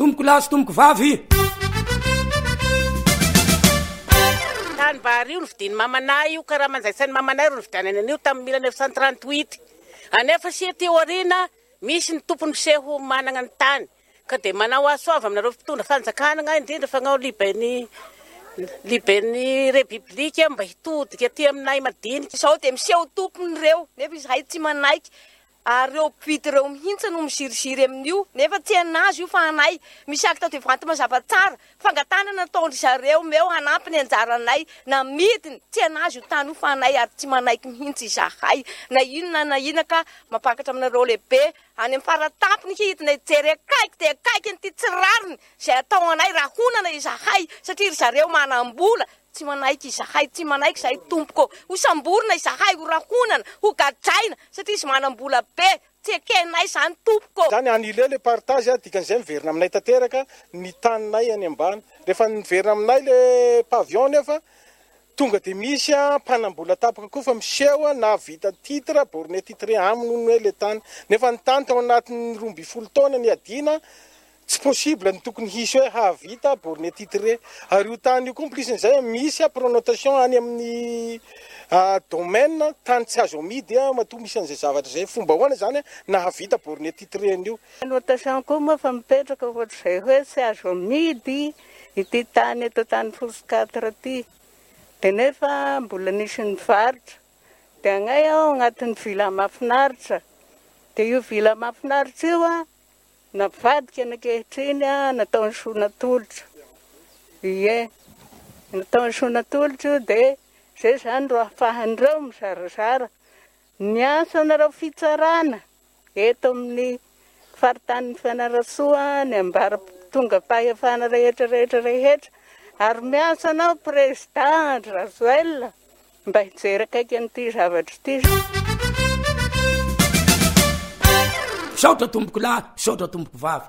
Tompoko lahy sy tompoko vavy. Tany Bary io novidian'ny mamanà io, karama anjaisan'ny mamanay ro nividianany an'io tamin'ny mille neuf cent trente huit. Anefa sia aty aoriana misy ny tompony miseho managna ny tany. Ka dia manao aso avy aminareo mpitondra fanjakana agnay indrindra fa agnao liben'ny liben'ny rebiblika mba hitodika aty aminay madinika. Izao dia miseho tompony ireo nefa izahay tsy manaiky. Ary reo pute reo mihintsy no miziriziry amin'io nefa tsy an'azy io fa anay, misy acte de vente mazava tsara, fangatahana nataon ry zareo meo hanampy ny anjaranay namidiny, tsy an'azy io tany io fa anay ary tsy manaiky mihintsy izahay na inona na inona ka mampakatra aminareo lehibe any amin'ny faratampony hidina hijery akaiky dia akaiky an'ity tsy rariny izay atao anay raha honana izahay satria ry zareo manambola Tsy manaiky izahay, tsy manaiky izahay tompoko ho samborina izahay, ho rahonana, ho gadraina satria izy manam-bola be, tsy ekenay izany tompoko. Zany annule le partage a, dikan'izay miverina aminay tanteraka ny taninay any ambany, rehefa niverina aminay le pavillon nefa tonga de misy a mpanam-bola tapaka koa fa miseho a nahavita titre, borne titre aminy hono hoe le tany, nefa ny tany tao anatin'ny roa ambin'ny folo taona niadiana Tsy possible ny tokony hisy hoe hahavita borne titré ary io tany io koa en plus n'izay misy a pronotation any amin'ny domaine tany tsy azo amidy a matoa misy an'izay zavatra izay fomba ahoana izany nahavita borne titré an'io. Pronotation koa moa efa mipetraka ohatr'izay hoe tsy azo amidy ity tany eto Antanifotsy quatre ity dia nefa mbola nisy nivarotra dia agnay aho agnatin'ny villa mahafinaritra dia io villa mahafinaritra io a, Navadika ny ankehitriny a, nataony soa natolotra, ie, nataony soa natolotra io dia izay izany no ahafahan'ireo mizarazara ny asanareo fitsarana eto amin'ny faritanin'i Fianarantsoa ny ambaratongam-pahefana rehetra rehetra rehetra ary miasa anao président Andry Rajoel Mba hijery akaiky an'ity zavatra ity. Misaotra tompokolahy, misaotra tompoko vavy.